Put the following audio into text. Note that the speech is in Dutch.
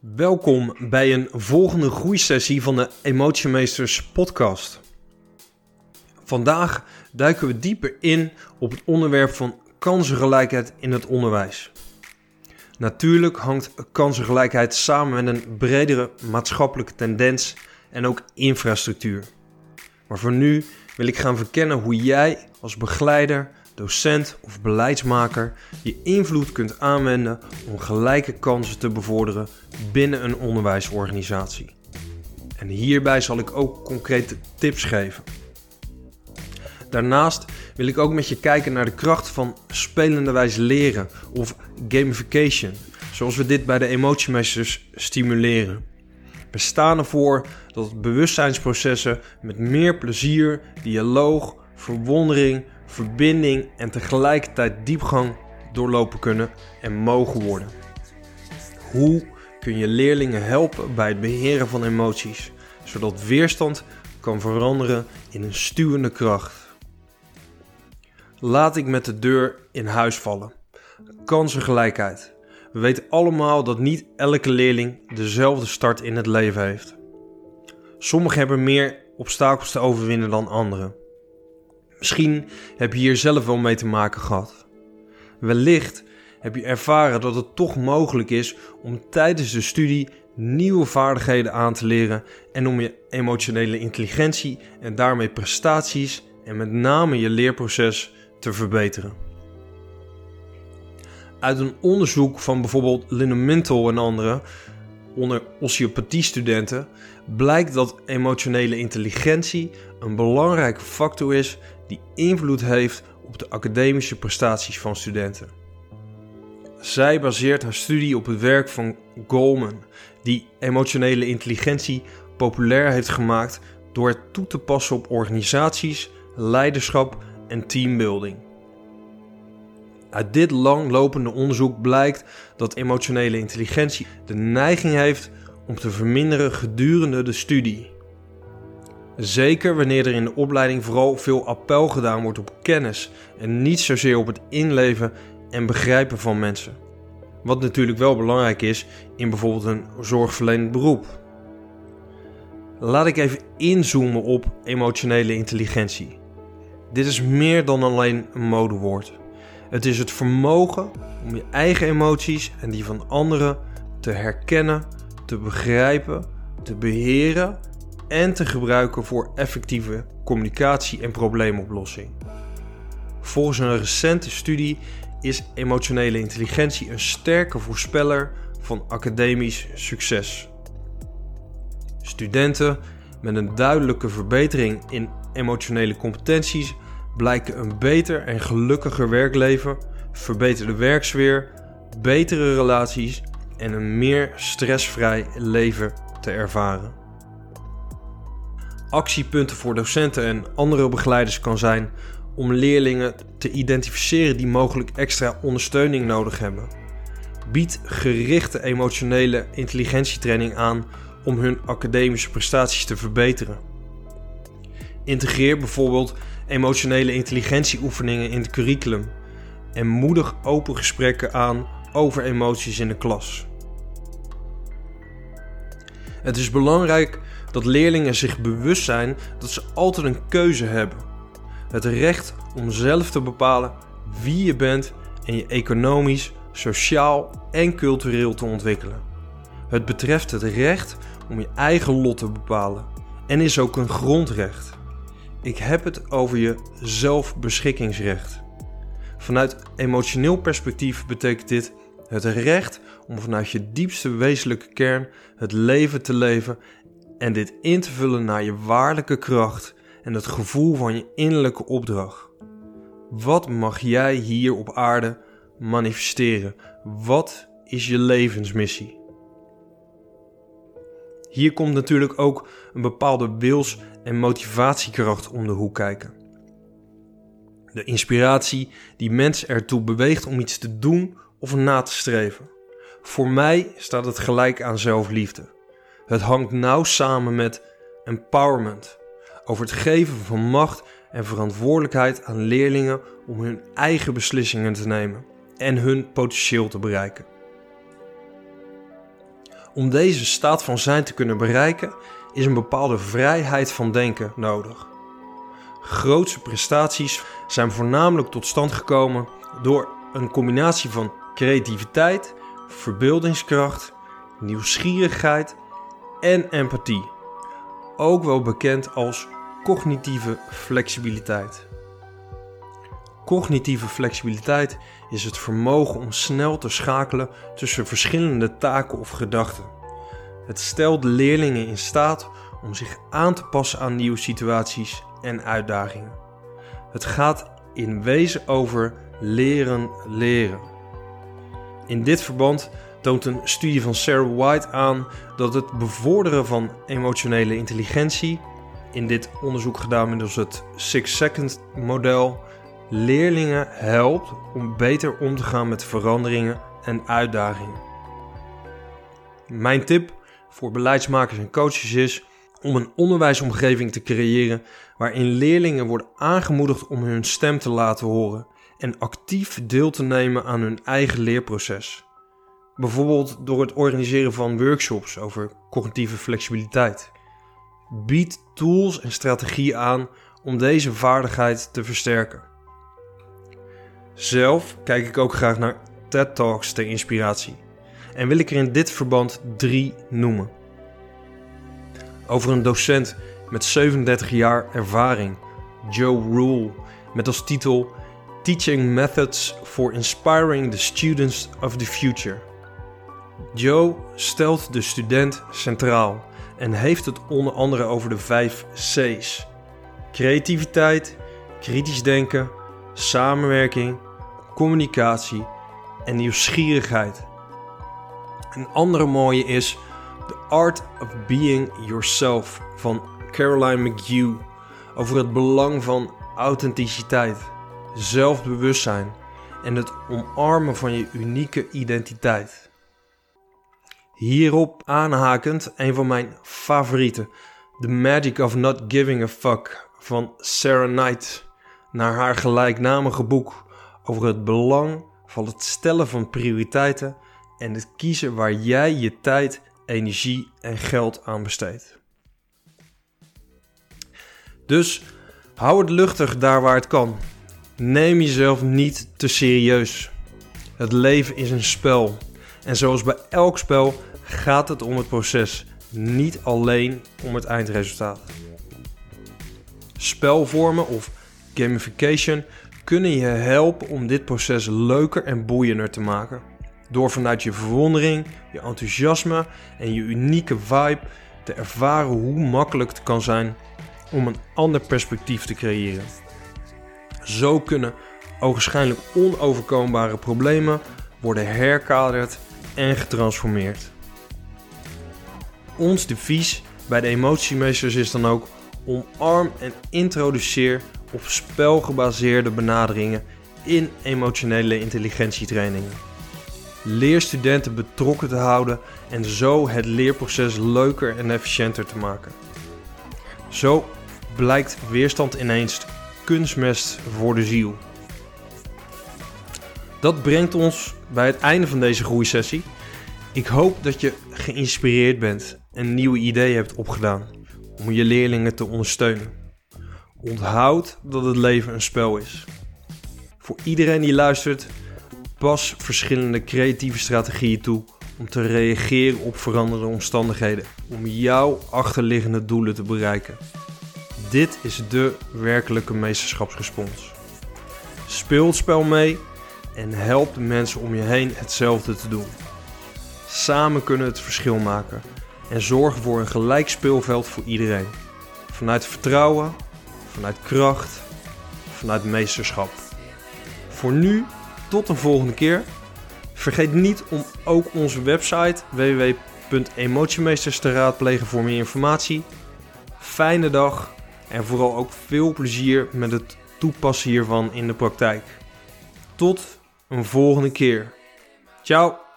Welkom bij een volgende groeisessie van de Emotiemeesters podcast. Vandaag duiken we dieper in op het onderwerp van kansengelijkheid in het onderwijs. Natuurlijk hangt kansengelijkheid samen met een bredere maatschappelijke tendens en ook infrastructuur. Maar voor nu wil ik gaan verkennen hoe jij als begeleider docent of beleidsmaker je invloed kunt aanwenden om gelijke kansen te bevorderen binnen een onderwijsorganisatie. En hierbij zal ik ook concrete tips geven. Daarnaast wil ik ook met je kijken naar de kracht van spelenderwijs leren of gamification, zoals we dit bij de emotiemeesters stimuleren. We staan ervoor dat bewustzijnsprocessen met meer plezier, dialoog, verwondering, verbinding en tegelijkertijd diepgang doorlopen kunnen en mogen worden. Hoe kun je leerlingen helpen bij het beheren van emoties, zodat weerstand kan veranderen in een stuwende kracht? Laat ik met de deur in huis vallen. Kansengelijkheid. We weten allemaal dat niet elke leerling dezelfde start in het leven heeft. Sommigen hebben meer obstakels te overwinnen dan anderen. Misschien heb je hier zelf wel mee te maken gehad. Wellicht heb je ervaren dat het toch mogelijk is om tijdens de studie nieuwe vaardigheden aan te leren en om je emotionele intelligentie en daarmee prestaties en met name je leerproces te verbeteren. Uit een onderzoek van bijvoorbeeld Linne Mintel en anderen onder osteopathiestudenten blijkt dat emotionele intelligentie een belangrijke factor is die invloed heeft op de academische prestaties van studenten. Zij baseert haar studie op het werk van Goleman, die emotionele intelligentie populair heeft gemaakt door het toe te passen op organisaties, leiderschap en teambuilding. Uit dit langlopende onderzoek blijkt dat emotionele intelligentie de neiging heeft om te verminderen gedurende de studie. Zeker wanneer er in de opleiding vooral veel appel gedaan wordt op kennis en niet zozeer op het inleven en begrijpen van mensen. Wat natuurlijk wel belangrijk is in bijvoorbeeld een zorgverlenend beroep. Laat ik even inzoomen op emotionele intelligentie. Dit is meer dan alleen een modewoord. Het is het vermogen om je eigen emoties en die van anderen te herkennen, te begrijpen, te beheren en te gebruiken voor effectieve communicatie en probleemoplossing. Volgens een recente studie is emotionele intelligentie een sterke voorspeller van academisch succes. Studenten met een duidelijke verbetering in emotionele competenties blijken een beter en gelukkiger werkleven, verbeterde werksfeer, betere relaties en een meer stressvrij leven te ervaren. Actiepunten voor docenten en andere begeleiders kan zijn om leerlingen te identificeren die mogelijk extra ondersteuning nodig hebben. Bied gerichte emotionele intelligentietraining aan om hun academische prestaties te verbeteren. Integreer bijvoorbeeld emotionele intelligentieoefeningen in het curriculum en moedig open gesprekken aan over emoties in de klas. Het is belangrijk dat leerlingen zich bewust zijn dat ze altijd een keuze hebben. Het recht om zelf te bepalen wie je bent en je economisch, sociaal en cultureel te ontwikkelen. Het betreft het recht om je eigen lot te bepalen en is ook een grondrecht. Ik heb het over je zelfbeschikkingsrecht. Vanuit emotioneel perspectief betekent dit het recht om vanuit je diepste wezenlijke kern het leven te leven en dit in te vullen naar je waarlijke kracht en het gevoel van je innerlijke opdracht. Wat mag jij hier op aarde manifesteren? Wat is je levensmissie? Hier komt natuurlijk ook een bepaalde wils- en motivatiekracht om de hoek kijken. De inspiratie die mensen ertoe beweegt om iets te doen of na te streven. Voor mij staat het gelijk aan zelfliefde. Het hangt nauw samen met empowerment, over het geven van macht en verantwoordelijkheid aan leerlingen om hun eigen beslissingen te nemen en hun potentieel te bereiken. Om deze staat van zijn te kunnen bereiken, is een bepaalde vrijheid van denken nodig. Grootse prestaties zijn voornamelijk tot stand gekomen door een combinatie van creativiteit, verbeeldingskracht, nieuwsgierigheid en empathie. Ook wel bekend als cognitieve flexibiliteit. Cognitieve flexibiliteit is het vermogen om snel te schakelen tussen verschillende taken of gedachten. Het stelt leerlingen in staat om zich aan te passen aan nieuwe situaties en uitdagingen. Het gaat in wezen over leren leren. In dit verband toont een studie van Sarah White aan dat het bevorderen van emotionele intelligentie, in dit onderzoek gedaan middels het Six Second model, leerlingen helpt om beter om te gaan met veranderingen en uitdagingen. Mijn tip voor beleidsmakers en coaches is om een onderwijsomgeving te creëren waarin leerlingen worden aangemoedigd om hun stem te laten horen en actief deel te nemen aan hun eigen leerproces. Bijvoorbeeld door het organiseren van workshops over cognitieve flexibiliteit. Bied tools en strategieën aan om deze vaardigheid te versterken. Zelf kijk ik ook graag naar TED Talks ter inspiratie en wil ik er in dit verband drie noemen. Over een docent met 37 jaar ervaring, Joe Rule, met als titel Teaching Methods for Inspiring the Students of the Future. Joe stelt de student centraal en heeft het onder andere over de vijf C's: creativiteit, kritisch denken, samenwerking, communicatie en nieuwsgierigheid. Een andere mooie is The Art of Being Yourself van Caroline McHugh over het belang van authenticiteit, zelfbewustzijn en het omarmen van je unieke identiteit. Hierop aanhakend een van mijn favorieten, The Magic of Not Giving a Fuck van Sarah Knight, naar haar gelijknamige boek over het belang van het stellen van prioriteiten en het kiezen waar jij je tijd, energie en geld aan besteedt. Dus hou het luchtig daar waar het kan. Neem jezelf niet te serieus. Het leven is een spel. En zoals bij elk spel gaat het om het proces, niet alleen om het eindresultaat. Spelvormen of gamification kunnen je helpen om dit proces leuker en boeiender te maken. Door vanuit je verwondering, je enthousiasme en je unieke vibe te ervaren hoe makkelijk het kan zijn om een ander perspectief te creëren. Zo kunnen ogenschijnlijk onoverkombare problemen worden herkaderd en getransformeerd. Ons devies bij de emotiemeesters is dan ook omarm en introduceer op spelgebaseerde benaderingen in emotionele intelligentietrainingen. Leer studenten betrokken te houden en zo het leerproces leuker en efficiënter te maken. Zo blijkt weerstand ineens kunstmest voor de ziel. Dat brengt ons bij het einde van deze groeisessie. Ik hoop dat je geïnspireerd bent en nieuwe ideeën hebt opgedaan om je leerlingen te ondersteunen. Onthoud dat het leven een spel is. Voor iedereen die luistert, pas verschillende creatieve strategieën toe om te reageren op veranderende omstandigheden, om jouw achterliggende doelen te bereiken. Dit is de werkelijke meesterschapsrespons. Speel het spel mee en help de mensen om je heen hetzelfde te doen. Samen kunnen we het verschil maken en zorgen voor een gelijk speelveld voor iedereen. Vanuit vertrouwen, vanuit kracht, vanuit meesterschap. Voor nu, tot een volgende keer. Vergeet niet om ook onze website www.emotiemeesters te raadplegen voor meer informatie. Fijne dag en vooral ook veel plezier met het toepassen hiervan in de praktijk. Tot een volgende keer. Ciao!